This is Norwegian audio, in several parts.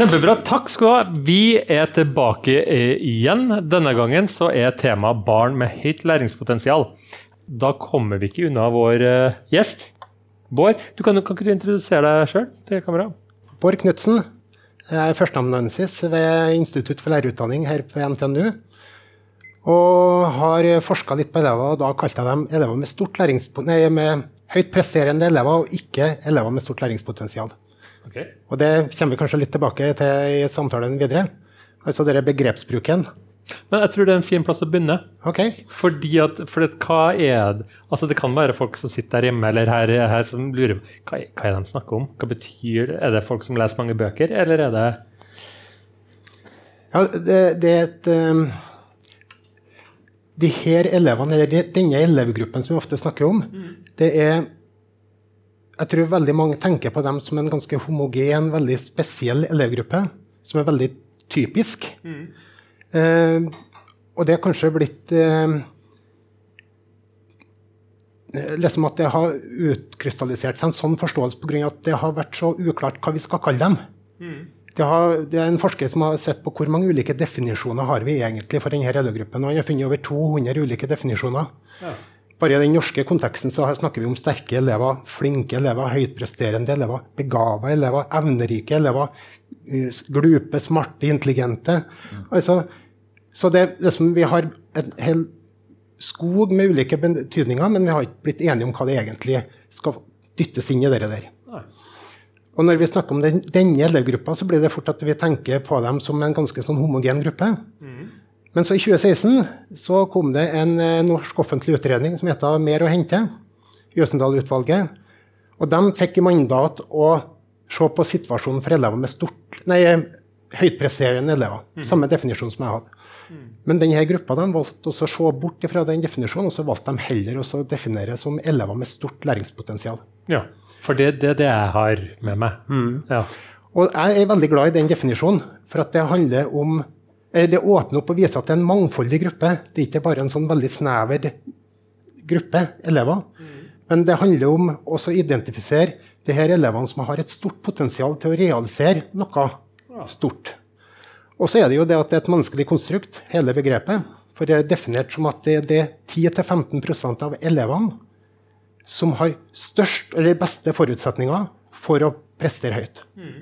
Kjempebra. Takk skal du ha. Vi er tilbake eh, igjen. Denne gangen så er temaet barn med høyt læringspotensial. Da kommer vi ikke unna vår uh, gjest. Bård, kan, kan, ikke du introdusere deg sjøl til kamera? Bård Knutsen. Jeg er førsteamanuensis ved Institutt for lærerutdanning her på NTNU. Og har forska litt på elever, og da kalte jeg dem elever med, nei, med høyt presterende elever, og ikke elever med stort læringspotensial. Okay. Og det kommer vi kanskje litt tilbake til i samtalen videre. Altså denne begrepsbruken. Men jeg tror det er en fin plass å begynne. Okay. Fordi at, for at, hva er det Altså det kan være folk som sitter der hjemme eller her, her som lurer hva, hva er det de snakker om? Hva betyr det? Er det folk som leser mange bøker, eller er det Ja, det, det er et um, De her elevene, eller denne elevgruppen som vi ofte snakker om, mm. det er jeg tror veldig mange tenker på dem som en ganske homogen, veldig spesiell elevgruppe. Som er veldig typisk. Mm. Eh, og det er kanskje blitt eh, liksom at det har utkrystallisert seg en sånn forståelse pga. at det har vært så uklart hva vi skal kalle dem. Mm. Det, har, det, er en forsker som har sett på hvor mange ulike definisjoner har vi egentlig for denne elevgruppen. Og han har funnet over 200 ulike definisjoner. Ja. Bare i den norske konteksten så snakker vi om sterke elever, flinke elever, høytpresterende elever, begava elever, evnerike elever, eh, glupe, smarte, intelligente. Mm. Altså, så det, det som vi har en hel skog med ulike betydninger, men vi har ikke blitt enige om hva det egentlig skal dyttes inn i det der. Og når vi snakker om den, denne elevgruppa, så blir det fort at vi tenker på dem som en ganske sånn homogen gruppe. Mm. Men så i 2016 så kom det en eh, norsk offentlig utredning som heter Mer å hente. Jøsendal-utvalget. Og de fikk i mandat å se på situasjonen for elever med stort, nei, høytpresterende elever. Mm. Samme definisjon som jeg hadde. Mm. Men denne gruppa de valgte å se bort fra den definisjonen, og så valgte de heller å definere som elever med stort læringspotensial. Ja, for det er det, det, jeg har med meg. Mm. Ja. Og jeg er veldig glad i den definisjonen, for at det handler om det åpner opp og viser at det er en mangfoldig gruppe. Det er ikke bare en sånn veldig snever gruppe elever. Mm. Men det handler om å identifisere de her elevene som har et stort potensial til å realisere noe stort. Og så er det jo det at det er et menneskelig konstrukt, hele begrepet. For det er definert som at det er 10-15% av elevene som har størst eller beste forutsetninger for å prestere høyt. Mm.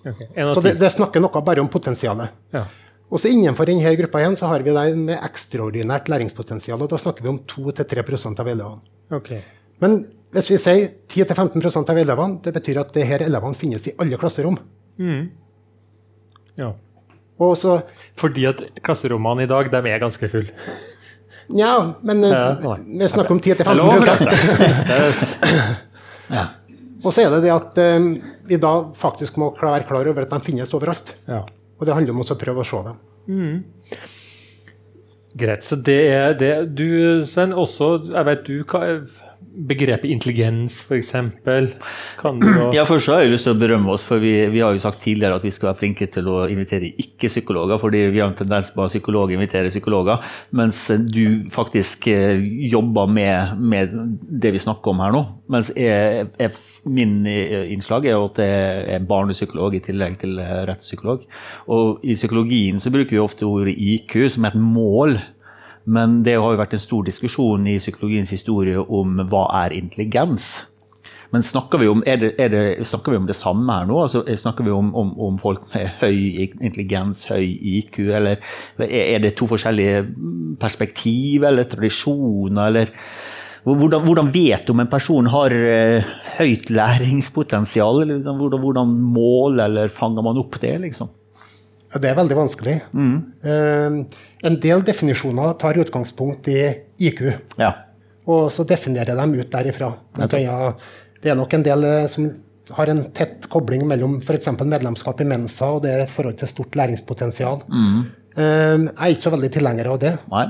Okay. Så det, det, snakker noe bare om potensialet. Ja. Også Innenfor denne gruppa igjen så har vi det med ekstraordinært læringspotensial. og Da snakker vi om 2-3% av elevene. Okay. Men hvis vi sier 10-15% av elevene, det betyr at disse elevene finnes i alle klasserom. Mm. Ja. Så, Fordi at klasserommene i dag, de er ganske fulle. Nja, men eh, ja, vi snakker om 10-15 ja. Og så er det det at um, vi da faktisk må være klar over at de finnes overalt. Ja. Og det handler om å prøve å se dem. Mm. Greit. Så det er det Du, Sven, også Jeg vet du hva begrepet intelligens, f.eks. Ja, først har jeg lyst til å berømme oss, for vi, vi, har jo sagt tidligere at vi skal være flinke til å invitere ikke-psykologer, fordi vi har en tendens på at psykologer inviterer psykologer, mens du faktisk eh, jobber med, med det vi snakker om her nå. Mens jeg, jeg, min innslag er jo at jeg er barnepsykolog i tillegg til eh, rettspsykolog. Og i psykologien så bruker vi ofte ordet IQ som et mål men det har jo vært en stor diskusjon i psykologiens historie om hva er intelligens. Men snakker vi om, er det, er det, snakker vi om det samme her nå? Altså, snakker vi om, om, om, folk med høy intelligens, høy IQ, eller er det to forskjellige perspektiv eller tradisjoner, eller hvordan, hvordan vet du om en person har uh, høyt læringspotensial? Eller hvordan, hvordan måler eller fanger man opp det, liksom? Ja, det er veldig vanskelig. Mm. Uh, en del definisjoner tar utgangspunkt i IQ, ja. og så definerer de ut derifra. Det er nok en del eh, som har en tett kobling mellom f.eks. medlemskap i Mensa og det i forhold til stort læringspotensial. Mm. Uh, jeg er ikke så veldig tilhenger av det. Nei.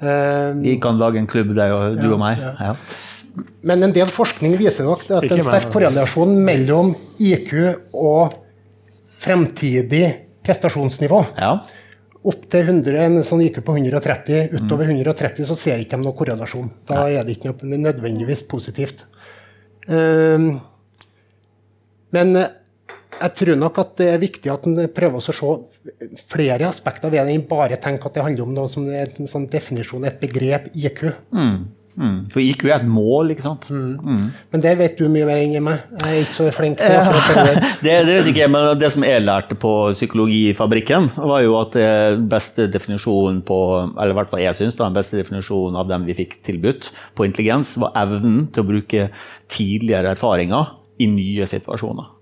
Vi kan lage en klubb, deg og du ja, og meg. Ja. Men en del forskning viser nok at er en sterk korrelasjon mellom IQ og fremtidig prestasjonsnivå. Ja. Opp til 100, en sånn IQ på 130, utover 130 så ser ikke de noen korrelasjon. Da er det ikke noe nødvendigvis positivt. Um, men jeg tror nok at det er viktig at en prøver å se flere aspekter ved det enn bare tenke at det handler om noe som er en sånn definisjon, et begrep, IQ. Mm. Mm. For IQ er et mål, ikke sant? Mm. mm. Men der vet du mye mer enn meg. Jeg er ikke så flink til akkurat det det, det vet ikke jeg, men det som jeg lærte på Psykologifabrikken, var jo at den beste definisjonen på Eller i hvert fall jeg syns den beste definisjonen av dem vi fikk tilbudt på intelligens, var evnen til å bruke tidligere erfaringer i nye situasjoner.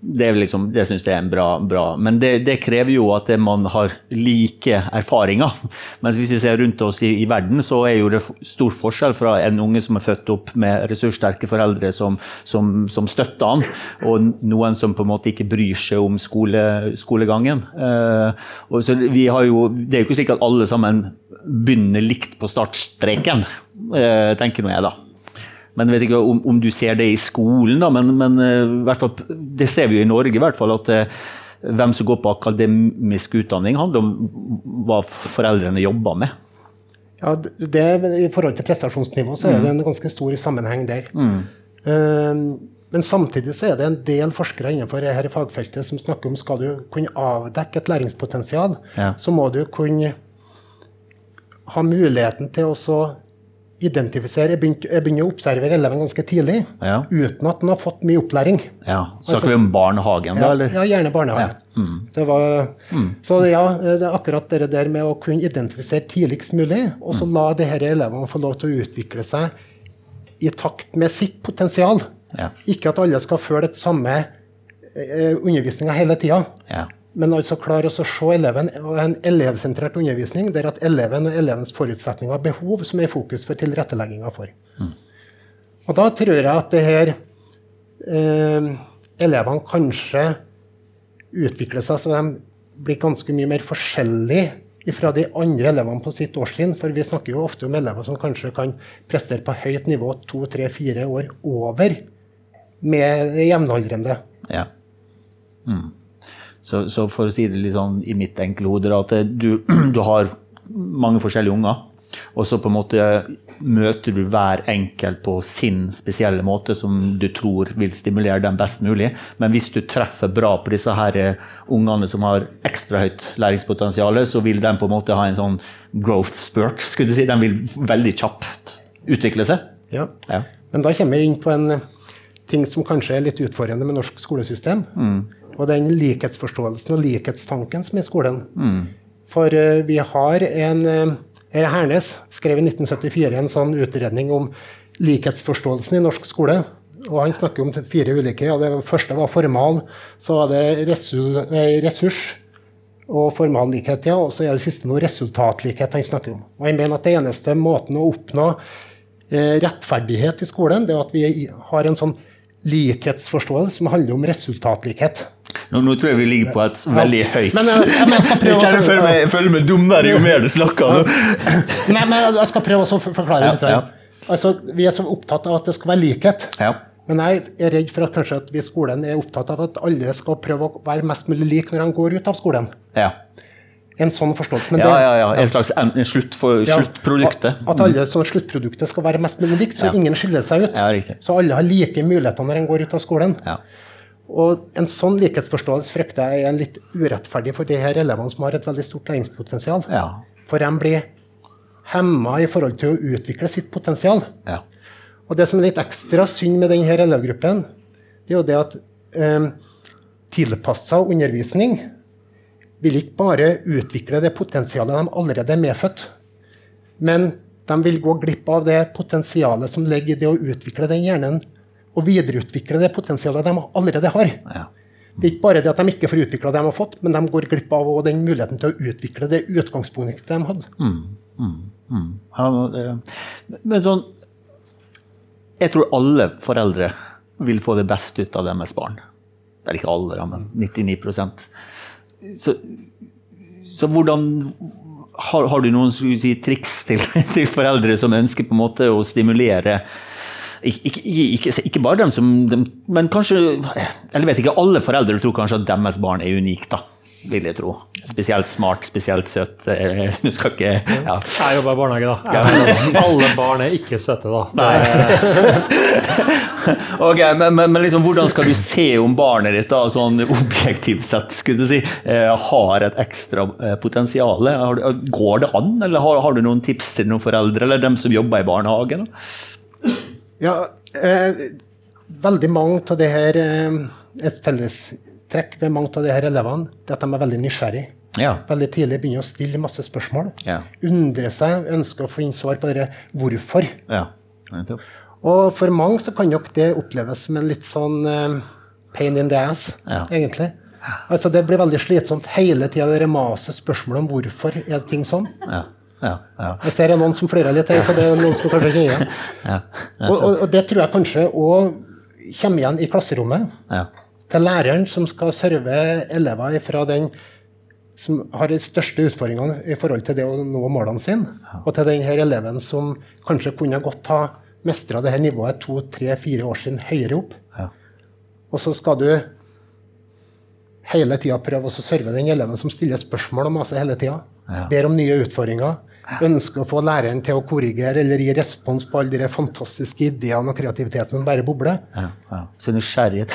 Det, liksom, det syns jeg er bra, bra. Men det, det, krever jo at man har like erfaringer. Mens hvis vi ser rundt oss i, i, verden, så er jo det stor forskjell fra en unge som er født opp med ressurssterke foreldre som, som, som støtter han, og noen som på en måte ikke bryr seg om skole, skolegangen. Eh, vi jo, det er jo ikke slik at alle sammen begynner likt på startstreken, eh, tenker nå jeg da. Men jeg vet ikke om, om, du ser det i skolen, da, men, men uh, fall, det ser vi jo i Norge i hvert fall. at uh, hvem som går på akademisk utdanning, handler om hva foreldrene jobber med. Ja, det, I forhold til prestasjonsnivå så er det mm. en ganske stor sammenheng der. Mm. Uh, men samtidig så er det en del forskere innenfor dette fagfeltet som snakker om skal du kunne avdekke et læringspotensial, ja. så må du kunne ha muligheten til å identifisere, jeg begynte, jeg begynte å observere eleven ganske tidlig, ja. uten at han har fått mye opplæring. Ja, Snakker altså, vi om barnehagen, da? eller? Ja, gjerne barnehagen. Ja. Mm. Var, mm. Så ja, det er akkurat det der med å kunne identifisere tidligst mulig, og så mm. la disse elevene få lov til å utvikle seg i takt med sitt potensial. Ja. Ikke at alle skal føle det samme eh, undervisninga hele tida. Ja men altså klare å se eleven og en elevsentrert undervisning der at eleven og elevens forutsetninger og behov som er i fokus for tilrettelegginga for. Mm. Og da tror jeg at det her eh, elevene kanskje utvikler seg så de blir ganske mye mer forskjellige fra de andre elevene på sitt årstrinn. For vi snakker jo ofte om elever som kanskje kan prestere på høyt nivå to, tre, fire år over med jevnaldrende. Ja. Mm. Så, så, for å si det litt sånn i mitt enkle hode, at du, du har mange forskjellige unger. Og så på en måte møter du hver enkelt på sin spesielle måte som du tror vil stimulere dem best mulig. Men hvis du treffer bra på disse her eh, ungene som har ekstra høyt læringspotensial, så vil de på en måte ha en sånn growth spurt. skulle du si. De vil veldig kjapt utvikle seg. Ja. ja. Men da kommer vi inn på en ting som kanskje er litt utfordrende med norsk skolesystem. Mm og den likhetsforståelsen og likhetstanken som er i skolen. Mm. For uh, vi har en uh, Hernes skrev i 1974 en sånn utredning om likhetsforståelsen i norsk skole. Og han snakker om fire ulike. og Det første var formal, så var det ressurs og formal likhet. Ja, og så er det siste noe resultatlikhet han snakker om. Og han mener at det eneste måten å oppnå eh, rettferdighet i skolen, det er at vi har en sånn likhetsforståelse som handler om resultatlikhet. Nå, nå, tror jeg vi ligger på et veldig høyt men, jeg, men jeg, prøve jeg, føler meg, jeg føler meg dummere jo mer du snakker. men, men jeg skal prøve å forklare litt. Ja, ja. Altså, vi er så opptatt av at det skal være likhet. Ja. Men jeg er redd for at kanskje at vi i skolen er opptatt av at alle skal prøve å være mest mulig lik når de går ut av skolen. Ja en sånn forståelse. ja, ja, ja. En slags en, en slutt for, ja, sluttproduktet. At alle sånn sluttproduktet skal være mest mulig likt, så ja. ingen skiller seg ut. Ja, så alle har like muligheter når en går ut av skolen. Og En sånn likhetsforståelse frykter jeg er litt urettferdig for de her elevene som har et veldig stort læringspotensial. For de blir hemma i forhold til å utvikle sitt potensial. Og Det som er litt ekstra synd med denne elevgruppen, det er jo det at um, tilpassa undervisning vil ikke bare utvikle det potensialet de allerede er medfødt, men de vil gå glipp av det potensialet som ligger i det å utvikle den hjernen og videreutvikle det potensialet de allerede har. Ja. Det er ikke bare det at de ikke får utvikla det de har fått, men de går glipp av den muligheten til å utvikle det utgangspunktet de hadde. Mm, mm, mm. Ja, men sånn Jeg tror alle foreldre vil få det beste ut av deres barn. Det er ikke alle, men 99% så, så hvordan har, har, du noen si, triks til, til, foreldre som ønsker på en måte å stimulere ikke, ikke, ikke bare dem som dem, Men kanskje Eller vet ikke, alle foreldre tror kanskje at deres barn er unikt, da. Vil jeg tro. Spesielt smart, spesielt søt. Du skal ikke ja. Jeg jobber i barnehage, da. Alle barn er ikke søte, da. okay, men, men, men liksom, hvordan skal du se om barnet ditt da, sånn objektivt sett skulle du si, eh, har et ekstra eh, potensial? Går det an, eller har, har, du noen tips til noen foreldre eller dem som jobber i barnehagen? Ja, eh, veldig mange av det her eh, Et fellestrekk ved mange av de her elevene er at de er veldig nysgjerrige. Ja. Veldig tidlig begynner å stille masse spørsmål. Ja. Undre seg, ønsker å finne svar på det hvorfor. Ja. Og for mange så kan nok det oppleves som en litt sånn eh, pain in the ass, ja. egentlig. Altså Det blir veldig slitsomt hele tida å maser spørsmål om hvorfor er ting sånn. Ja. Ja. Jeg ser noen som flirer litt her, så det er noen som kanskje kjenner igjen. Ja, og, og, og, det tror jeg kanskje òg kommer igjen i klasserommet. Til læreren som skal serve elever fra den som har de største utfordringene i forhold til det å nå målene sine, og til den her eleven som kanskje kunne godt ha mestra dette nivået to, tre, fire år siden høyere opp. Ja. Og så skal du hele tida prøve å serve den eleven som stiller spørsmål om masse hele tida. Ja. Ber om nye utfordringer ønsker å få læreren til å korrigere eller gi respons på alle de fantastiske ideene og kreativiteten bare bobler. Ja, ja. Så nysgjerrighet.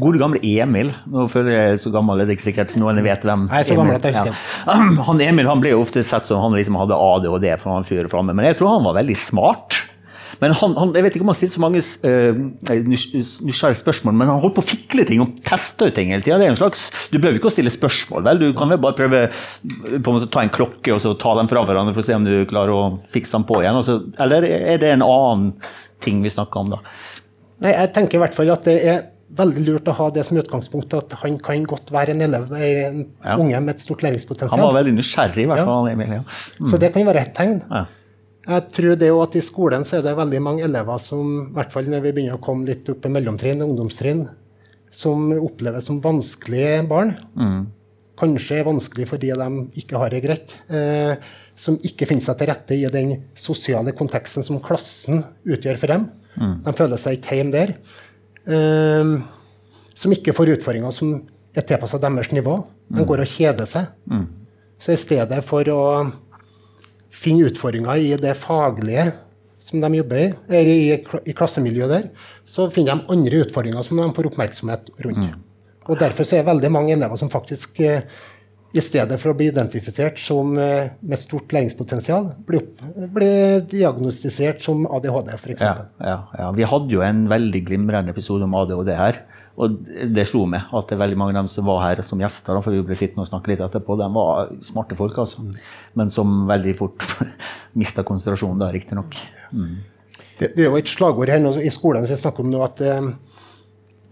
Gode gamle Emil. Nå føler jeg så gammel, det er ikke sikkert noen vet hvem Nei, så gammel at jeg husker. Ja. Han Emil han ble jo ofte sett som han liksom hadde ADHD, for han fyrer framme. Men jeg tror han var veldig smart. Men han, han, jeg vet ikke om han stilte så mange uh, nysgjerrige spørsmål, men han holdt på å fikle ting og teste ut ting hele tida. Du behøver ikke å stille spørsmål, vel? Du kan vel bare prøve på en måte ta en klokke og så ta dem fra hverandre for å se om du klarer å fikse dem på igjen. Så, eller er det en annen ting vi snakker om da? Nei, jeg tenker i hvert fall at det er veldig lurt å ha det som utgangspunkt at han kan godt være en elev, en ja. unge med et stort læringspotensial. Han var veldig nysgjerrig, i hvert fall. Ja. Emil, ja. Mm. Så det kan være et tegn. Jeg tror det at I skolen så er det veldig mange elever som i hvert fall når vi begynner å komme litt opp i mellomtrinn, ungdomstrinn, som oppleves som vanskelige barn. Mm. Kanskje vanskelig fordi de ikke har det greit. Eh, som ikke finner seg til rette i den sosiale konteksten som klassen utgjør for dem. Mm. De føler seg ikke hjemme der. Eh, som ikke får utfordringer som er tilpassa deres nivå. De mm. går og kjeder seg. Mm. Så i stedet for å finne utfordringer i det faglige som de jobber i, eller i, i klassemiljøet der, så finner de andre utfordringer som de får oppmerksomhet rundt. Mm. Og Derfor så er det veldig mange elever som faktisk eh, i stedet for å bli identifisert som eh, med stort læringspotensial, blir, blir diagnostisert som ADHD, f.eks. Ja, ja, ja. Vi hadde jo en veldig glimrende episode om ADHD her. Og det slo meg at det er veldig mange av dem som var her som gjester, for vi ble sittende og snakke litt etterpå, de var smarte folk, altså. Men som veldig fort mista konsentrasjonen, da, riktignok. Mm. Det, det, er jo et slagord her nå, i skolen vi snakker om nå at um,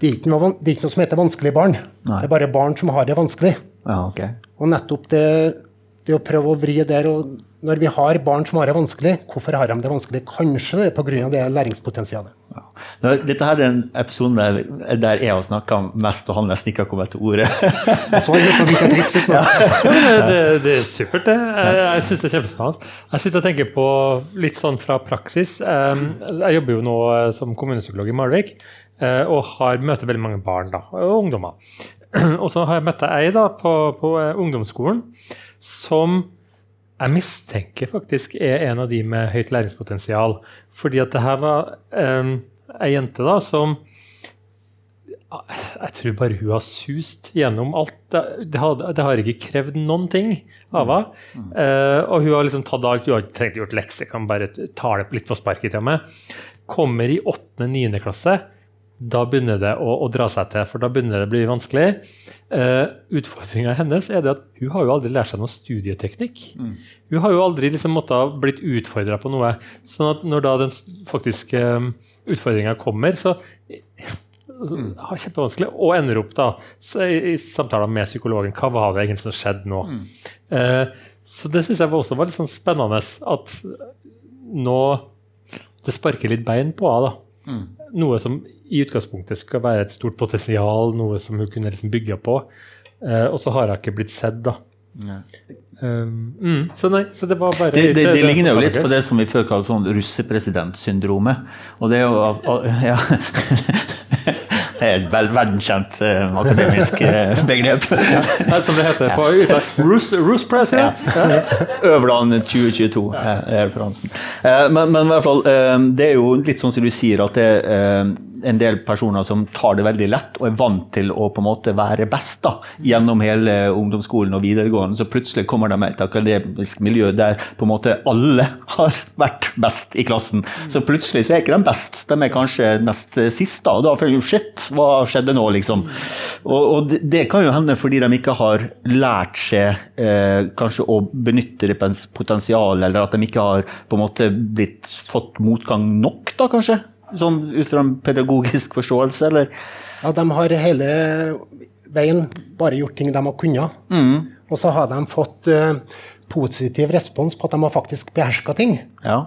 det, er noe, det, er ikke noe, som heter vanskelige barn. Nei. Det er bare barn som har det vanskelig. Ja, okay. Og nettopp det, det, å prøve å vri der og Når vi har barn som har det vanskelig, hvorfor har de det vanskelig? Kanskje det er pga. det læringspotensialet. Ja. Dette her er en episode der, der jeg har snakka mest, og han nesten ikke har kommet til ordet. ja. det, det, er supert, det. Jeg, jeg syns det er kjempespennende. Jeg sitter og tenker på litt sånn fra praksis. Jeg jobber jo nå eh, som kommunepsykolog i Malvik eh, og har møter veldig mange barn da, og ungdommer. Og så har jeg møtt ei da på, på eh, ungdomsskolen som jeg mistenker faktisk er en av de med høyt læringspotensial. Fordi at det her var um, ei jente da som Jeg tror bare hun har sust gjennom alt. Det, har, det har ikke krevd noen ting av henne. Mm. Uh, og hun har liksom tatt alt. Hun har ikke trengt gjort lekser, kan bare ta det litt på sparket til meg. Kommer i 8.-9. klasse da begynner det å, å, dra seg til, for da begynner det å bli vanskelig. Uh, Utfordringa hennes er det at hun har jo aldri lært seg noe studieteknikk. Mm. Hun har jo aldri liksom måttet blitt utfordra på noe. sånn at når da den faktiske um, utfordringa kommer, så mm. kjempevanskelig, og ender opp da i, i samtaler med psykologen. Hva var det egentlig som skjedde nå? Mm. Uh, så det syns jeg også var litt sånn spennende at nå det sparker litt bein på henne. Mm. Noe som i utgangspunktet skal være et stort potensial, noe som hun kunne liksom bygge på. Uh, og så har hun ikke blitt sett, da. Um, mm, så nei, så det var bare Det, det, det ligner jo litt på det som vi før kalte sånn russepresidentsyndromet. Og det er jo ja. Det er et vel verdenskjent uh, akademisk uh, begrep. ja, som det heter på ja. Roos, Roos President. Ja. Øverland 2022 er referansen. Men, men, i hvert fall, det er jo litt sånn som du sier, at det en del personer som tar det veldig lett og er vant til å på en måte være best da, gjennom hele ungdomsskolen og videregående. Så plutselig kommer de med et akademisk miljø der på en måte alle har vært best i klassen. Så plutselig så er ikke de best, de er kanskje nest sist. Da og da føler du shit, hva skjedde nå, liksom? Og, og det, kan jo hende fordi de ikke har lært seg eh, kanskje å benytte det potensialet, eller at de ikke har på en måte blitt fått motgang nok, da kanskje? Sånn ut fra en pedagogisk forståelse, eller? Ja, de har hele veien bare gjort ting de har kunnet. Mm. Og så har de fått uh, positiv respons på at de har faktisk beherska ting. Ja.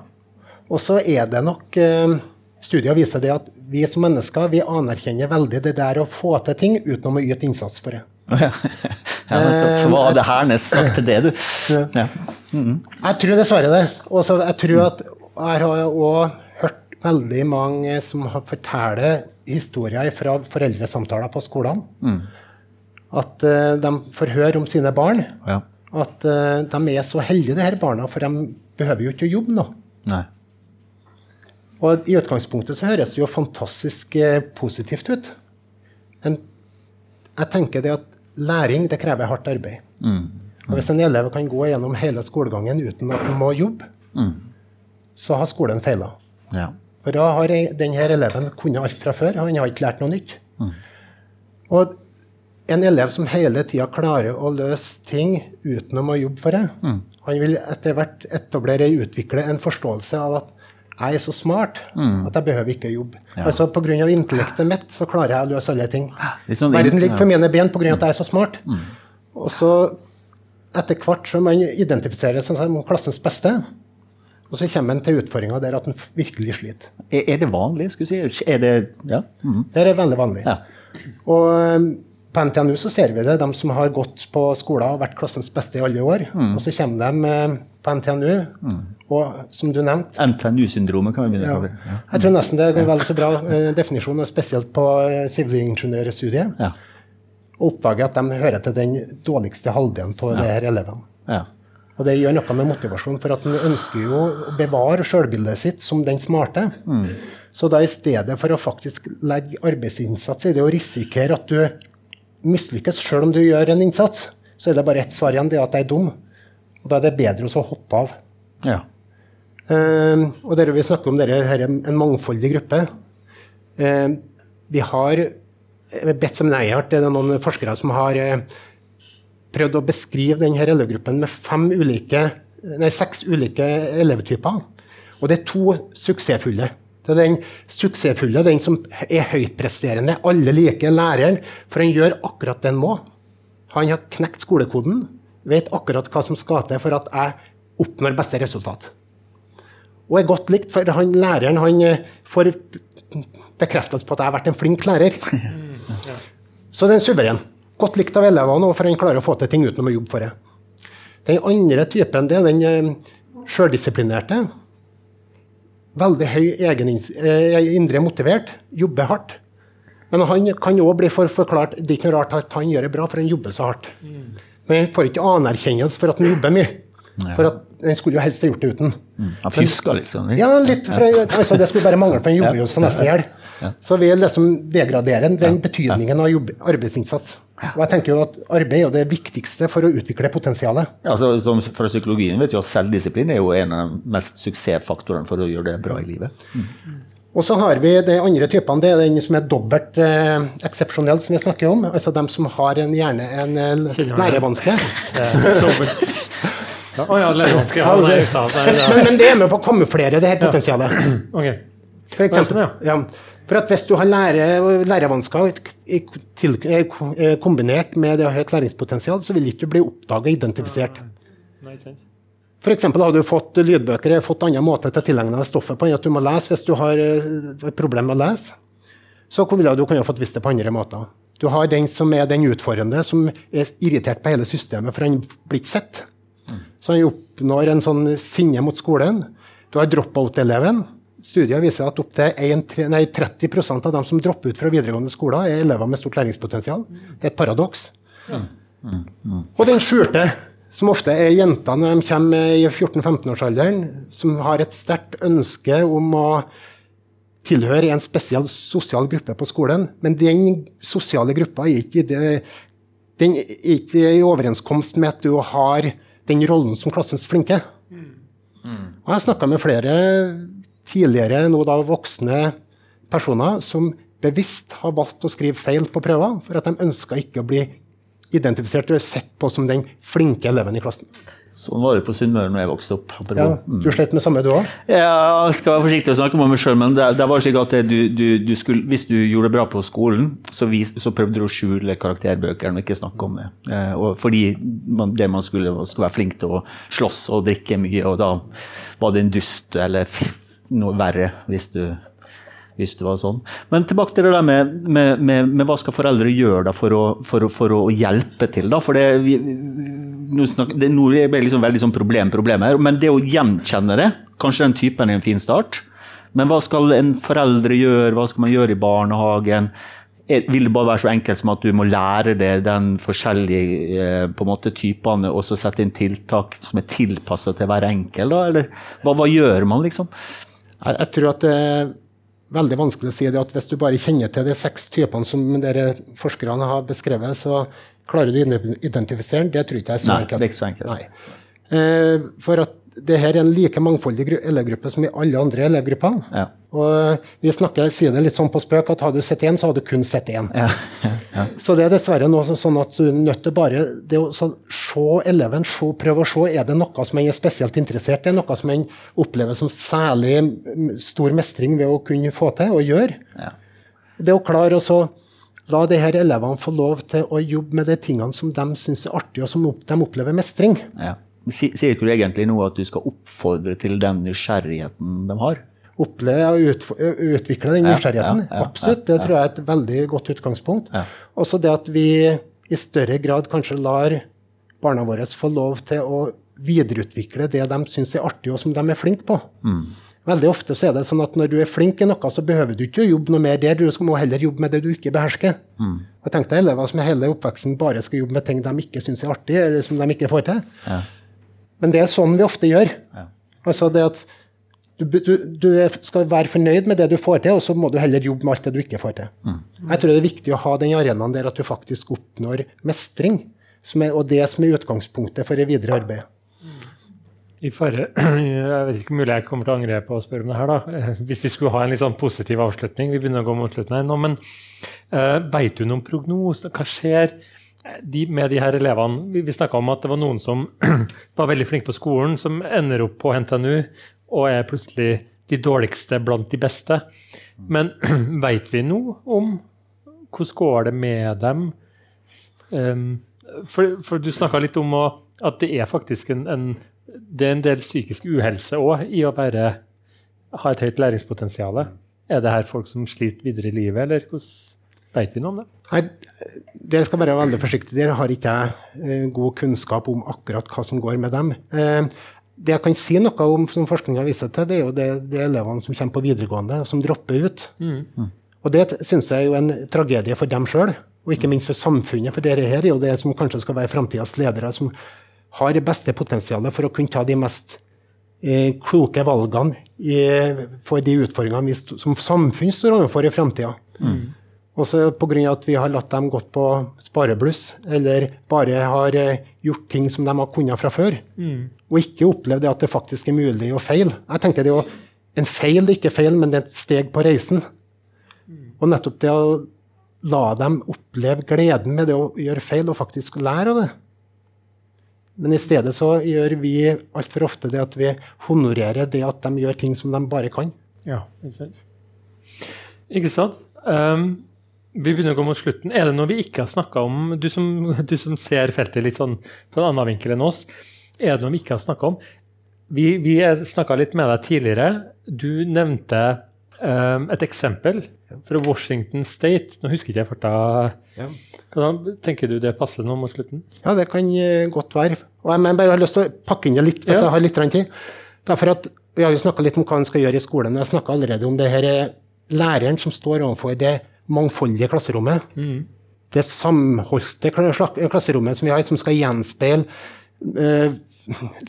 Og så er det nok uh, Studier viser det at vi som mennesker vi anerkjenner veldig det der å få til ting uten å yte innsats for det. ja, men Hva hadde Hernes sagt til det, du? Ja. Mm. Jeg tror dessverre det. Og jeg tror at jeg har òg veldig mange som forteller historier fra foreldresamtaler på skolene. Mm. At uh, de får høre om sine barn. Ja. At uh, de er så heldige, de her barna, for de behøver jo ikke å jobbe nå. Nei. Og i utgangspunktet så høres det jo fantastisk uh, positivt ut. Men jeg tenker det at læring det krever hardt arbeid. Mm. Og hvis en elev kan gå gjennom hele skolegangen uten at han må jobbe, mm. så har skolen feila. Ja. For da har denne eleven kunnet alt fra før. Han har ikke lært noe nytt. Mm. Og en elev som hele tida klarer å løse ting uten å jobbe for det, mm. han vil etter hvert etablere og utvikle en forståelse av at jeg er så smart mm. at jeg behøver ikke jobbe. Ja. Altså Pga. intellektet mitt så klarer jeg å løse alle ting. Sånn Verden ligger for mine ben pga. at jeg er så smart. Mm. Og så etter hvert som man identifiserer seg som klassens beste, og så kommer en til utfordringa der at en virkelig sliter. Er, det vanlig? skulle jeg si? Er det, ja? Mm. det er veldig vanlig. Ja. Og um, på NTNU så ser vi det, de som har gått på skolen og vært klassens beste i alle år. Mm. Og så kommer de um, på NTNU, mm. og som du nevnte NTNU-syndromet kan vi begynne ja. kalle. Ja. Jeg tror nesten det er en veldig så bra uh, definisjon, og spesielt på sivilingeniørstudiet. Ja. Og oppdager at de hører til den dårligste halvdelen av ja. de her elevene. Ja. Og det gjør noe med motivasjonen, for at en ønsker jo å bevare sjølbildet sitt som den smarte. Mm. Så da i stedet for å faktisk legge arbeidsinnsats i det og risikere at du mislykkes sjøl om du gjør en innsats, så er det bare ett svar igjen, det er at jeg er dum. Og da er det bedre å hoppe av. Ja. Uh, og dere vil snakke om dere, her, en mangfoldig gruppe. Uh, vi har bedt som nei, det er noen forskere som har uh, prøvd å beskrive denne elevgruppen med ulike, nei, seks ulike elevtyper. Og det er to suksessfulle. Det er den suksessfulle, den som er høytpresterende. Alle liker læreren, for han gjør akkurat det han må. Han har knekt skolekoden, vet akkurat hva som skal til for at jeg oppnår beste resultat. Og er godt likt, for han, læreren han eh, får bekreftelse på at jeg har vært en flink lærer. Så det er en suveren. Godt likt av elevene, for han klarer å få til ting uten å jobbe for det. Den andre typen det er den eh, sjøldisiplinerte. Veldig høy egen, eh, indre motivert, jobber hardt. Men han kan òg bli for forklart Det er ikke noe rart at han gjør det bra, for han jobber så hardt. Men han får ikke anerkjennelse for at han jobber mye. For at den skulle jo helst ha gjort det uten. Mm. Han fyska liksom? Ja, litt. For, altså, det skulle bare mangle, for han jobber jo seg nesten i hjel. Så vi liksom degraderer den betydningen av jobb, arbeidsinnsats. Og jeg tenker jo at Arbeid er det viktigste for å utvikle potensialet. Ja, altså, fra psykologien vet vi at Selvdisiplin er jo en av de mest suksessfaktorene for å gjøre det bra i livet. Mm. Og så har vi de andre typene. Det er den som er dobbelt eh, eksepsjonell, som vi snakker om. Altså dem som har en, gjerne en eh, lærevanske. Ja, oh ja, men, men, det er med på å kamuflere det her potensialet. Okay. For eksempel, ja. For at hvis du har lære, lærevansker kombinert med det å ha høyt læringspotensial, så vil ikke du bli oppdaga og identifisert. F.eks. har du fått lydbøker fått andre måter til å tilegne deg stoffet på enn at du må lese hvis du har et eh, problem med å lese. Så ville du kunne fått visst det på andre måter. Du har den som er den utfordrende, som er irritert på hele systemet, for han blir ikke sett. Så han oppnår en sånn sinne mot skolen. Du har drop-out-eleven, studier viser at opptil 30% av dem som dropper ut fra videregående skoler, er elever med stort læringspotensial. Det er et paradoks. Mm. Mm. Mm. Og den skjulte, som ofte er jenter når de kommer i 14-15-årsalderen, som har et sterkt ønske om å tilhøre en spesiell sosial gruppe på skolen. Men den sosiale gruppa er ikke, det, den er ikke i overenskomst med at du har den rollen som klassens flinke. Og jeg har snakka med flere tidligere, nå da voksne personer som bevisst har valgt å skrive feil på prøver, for at de ønska ikke å bli identifisert og sett på som den flinke eleven i klassen. Sånn var det på Sunnmøre når jeg vokste opp. Ja, du slet med samme, du òg? Ja, jeg skal være forsiktig og snakke om meg sjøl, men det, det, var slik at du, du, du skulle, hvis du gjorde det bra på skolen, så, vis, så prøvde du å skjule karakterbøkene og ikke snakke om det. Eh, fordi man, det man skulle, skulle være flink til å slåss og drikke mye, og da var du en dust eller noe verre hvis du hvis det var sånn. Men tilbake til det der med, med, med, med hva skal foreldre gjøre for å, for, for, å, hjelpe til. da, for det, vi, nå, snakker, det, nå ble liksom veldig sånn problem, problem her, men det å gjenkjenne det, kanskje den typen er en fin start. Men hva skal en foreldre gjøre, hva skal man gjøre i barnehagen? Vil det bare være så enkelt som at du må lære deg den forskjellige eh, på en måte, typene, og så sette inn tiltak som er tilpassa til hver enkelt? Eller hva, hva, gjør man, liksom? Jeg, jeg tror at det veldig vanskelig å si det at hvis du bare kjenner til de seks typene som dere forskerne har beskrevet, så klarer du å identifisere den. Det tror jeg ikke er så enkelt. Nei, det er ikke så enkelt. Eh, for at det her er en like mangfoldig elevgruppe som i alle andre elevgrupper. Ja. Og vi snakker, sier det litt sånn på spøk at har du sett én, så har du kun sett én. Ja. Ja. Så det er dessverre noe sånn at du er nødt til bare det å se eleven, se, prøve å se er det noe som en er spesielt interessert i, noe som en opplever som særlig stor mestring ved å kunne få til og gjøre. Det å klare å la de her elevene få lov til å jobbe med de tingene som de syns er artig, og som de opplever mestring. Ja. Sier ikke du egentlig noe at du skal oppfordre til den nysgjerrigheten de har? Oppleve og utvikle den nysgjerrigheten. Absolutt. Det tror jeg er et veldig godt utgangspunkt. Også det at vi i større grad kanskje lar barna våre få lov til å videreutvikle det de syns er artig, og som de er flinke på. Mm. Veldig ofte så er det sånn at når du er flink i noe, så behøver du ikke å jobbe noe mer der. Du må heller jobbe med det du ikke behersker. Mm. Jeg tenkte elever som hele oppveksten bare skal jobbe med ting de ikke syns er artig, eller som de ikke får til. Ja. Men det er sånn vi ofte gjør. Ja. Altså det at du, du, du, skal være fornøyd med det du får til, og så må du heller jobbe med alt det du ikke får til. Mm. Jeg tror det er viktig å ha den arenaen der at du faktisk oppnår mestring, er, og det som er utgangspunktet for det videre arbeidet. I fare, Jeg vet ikke mulig jeg kommer til å angre på å spørre om det her, da. Hvis vi skulle ha en litt sånn positiv avslutning. Vi begynner å gå mot slutten her nå, men uh, eh, veit du noen prognose? Hva skjer? de, med de her elevene Vi, vi snakka om at det var noen som var veldig flinke på skolen, som ender opp på NTNU og er plutselig de dårligste blant de beste. Men veit vi noe om hvordan går det med dem? Um, for, for, du snakka litt om at det er faktisk en, en, det er en del psykisk uhelse òg i å bare ha et høyt læringspotensial. Er det her folk som sliter videre i livet, eller hvordan Vet vi noe om det? Nei, Dere skal være veldig forsiktige. Dere har ikke jeg eh, god kunnskap om akkurat hva som går med dem. Eh, det jeg kan si noe om, som forskninga viser til, det er jo det, det elevene som kommer på videregående, som dropper ut. Mm. Og det syns jeg er jo en tragedie for dem sjøl, og ikke minst for samfunnet. For dere her er jo det som kanskje skal være framtidas ledere, som har det beste potensialet for å kunne ta de mest eh, kloke valgene i, for de utfordringene vi som samfunn står overfor i framtida. Mm. Også pga. at vi har latt dem gått på sparebluss, eller bare har eh, gjort ting som de har kunnet fra før. Mm. Og ikke opplevd at det faktisk er mulig å feile. Jeg tenker det er jo En feil er ikke feil, men det er et steg på reisen. Mm. Og nettopp det å la dem oppleve gleden med det å gjøre feil, og faktisk lære av det. Men i stedet så gjør vi altfor ofte det at vi honorerer det at de gjør ting som de bare kan. Ja, ikke sant. Ikke sant? Um, vi begynner å gå mot slutten. Er det noe vi ikke har snakka om, du som, du som, ser feltet litt sånn på en annen vinkel enn oss, er det noe vi ikke har snakka om? Vi, vi snakka litt med deg tidligere. Du nevnte um, et eksempel fra Washington State. Nå husker ikke jeg farta. Ja. Tenker du det passer nå mot slutten? Ja, det kan eh, godt være. Og jeg bare har lyst til å pakke inn det litt hvis ja. jeg har litt tid. Derfor at Vi har jo snakka litt om hva en skal gjøre i skolen. Jeg snakka allerede om det her er læreren som står overfor det mangfoldige klasserommet. Mm. Det samholdte klasserommet som vi har, som skal gjenspeile uh,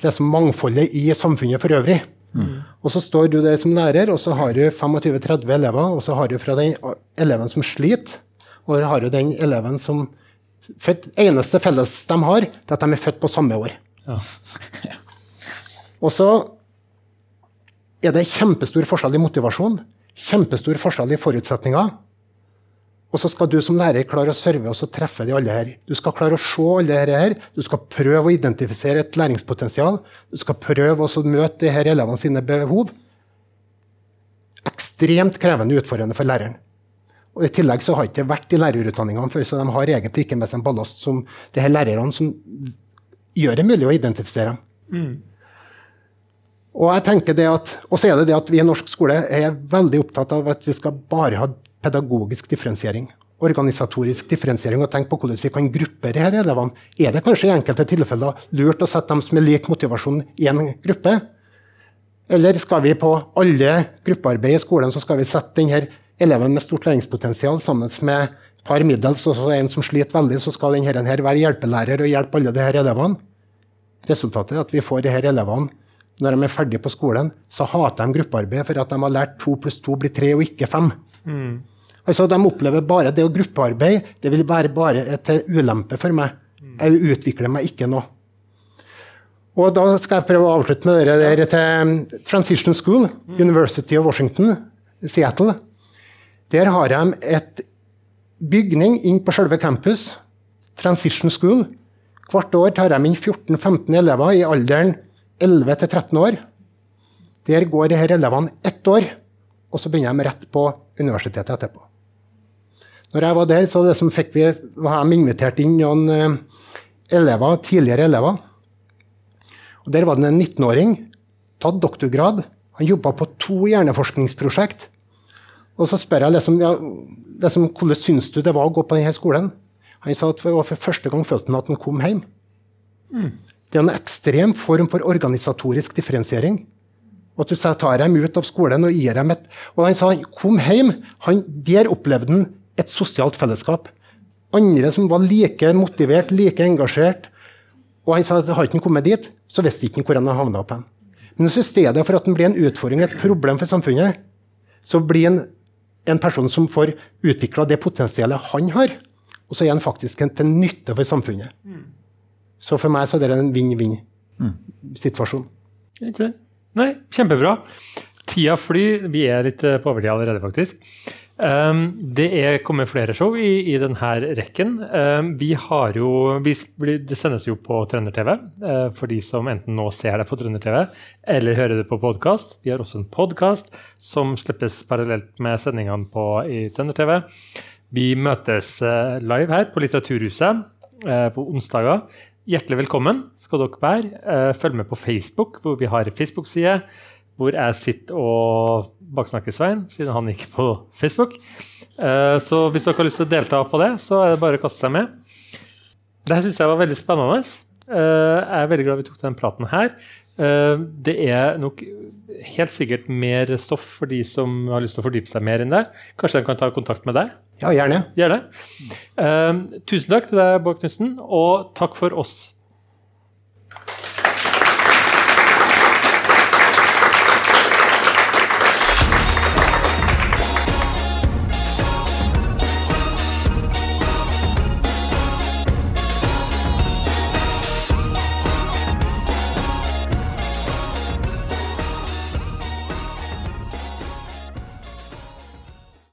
det som mangfoldet i samfunnet for øvrig. Mm. Og så står du der som lærer, og så har du 25-30 elever, og så har du fra den eleven som sliter, og har du den eleven som født, eneste felles de har, det er at de er født på samme år. Ja. og så er det kjempestor forskjell i motivasjon, kjempestor forskjell i forutsetninger. Og så skal du som lærer klare å serve og treffe de alle her. Du skal klare å se alle dette her. Du skal prøve å identifisere et læringspotensial. Du skal prøve å møte de her elevene sine behov. Ekstremt krevende og utfordrende for læreren. Og I tillegg så har det ikke vært i lærerutdanningene før, så de har egentlig ikke med seg en ballast som de her lærerne som gjør det mulig å identifisere. Mm. Og jeg tenker det at, og så er det det at vi i norsk skole er veldig opptatt av at vi skal bare ha pedagogisk differensiering. Organisatorisk differensiering og tenke på hvordan vi kan gruppe disse elevene. Er det kanskje i enkelte tilfeller lurt å sette dem som er lik motivasjon i en gruppe? Eller skal vi på alle gruppearbeid i skolen så skal vi sette denne eleven med stort læringspotensial sammen med et par middels og en som sliter veldig, så skal denne her være hjelpelærer og hjelpe alle disse elevene? Resultatet er at vi får disse elevene når de er ferdige på skolen, så hater de gruppearbeid for at de har lært to pluss to blir tre og ikke fem. Mm. Altså, De opplever bare det å gruppearbeid det vil være bare til ulempe for meg. Jeg utvikler meg ikke nå. Og Da skal jeg prøve å avslutte med dere der til Transition School, University of Washington, Seattle. Der har de et bygning inn på selve campus, Transition School. Hvert år tar de inn 14-15 elever i alderen 11 til 13 år. Der går disse elevene ett år, og så begynner de rett på universitetet etterpå. Når jeg var der, så det som fikk vi, var de invitert inn noen eh, elever, tidligere elever. Og Der var det en 19-åring, tatt doktorgrad. Han jobba på to hjerneforskningsprosjekt. Og så spør jeg liksom, ja, liksom, hvordan syns du det var å gå på denne skolen. Han sa at for, for første gang følte han at han kom hjem. Mm. Det er en ekstrem form for organisatorisk differensiering. At du tar dem ut av skolen og gir dem et Og han sa kom hjem. Han, der opplevde han et sosialt fellesskap. Andre som var like motivert, like engasjert. Og han sa at hadde han kommet dit, så visste ikke hvor han havna opp hen. Men i stedet for at han blir en utfordring, et problem for samfunnet, så blir han en person som får utvikla det potensialet han har. Og så er han faktisk til nytte for samfunnet. Så for meg så er det en vinn-vinn-situasjon. Nei, kjempebra. Tida flyr. Vi er litt på overtid allerede, faktisk. Um, det er kommet flere show i, i denne rekken. Um, vi har jo, vi, det sendes jo på Trønder-TV uh, for de som enten nå ser det på Trønder-TV eller hører det på podkast. Vi har også en podkast som slippes parallelt med sendingene på, i Trønder-TV. Vi møtes uh, live her på Litteraturhuset uh, på onsdager. Hjertelig velkommen skal dere være. Eh, følg med på Facebook, hvor vi har Facebook-side hvor jeg sitter og baksnakker Svein, siden han gikk på Facebook. Eh, så hvis dere har lyst til å delta på det, så er det bare å kaste seg med. Det syns jeg var veldig spennende. Eh, jeg er veldig glad vi tok den praten her. Det er nok helt sikkert mer stoff for de som har lyst til å fordype seg mer enn det. Kanskje de kan ta kontakt med deg? Ja, gjerne. gjerne. Tusen takk til deg, Bård Knutsen, og takk for oss.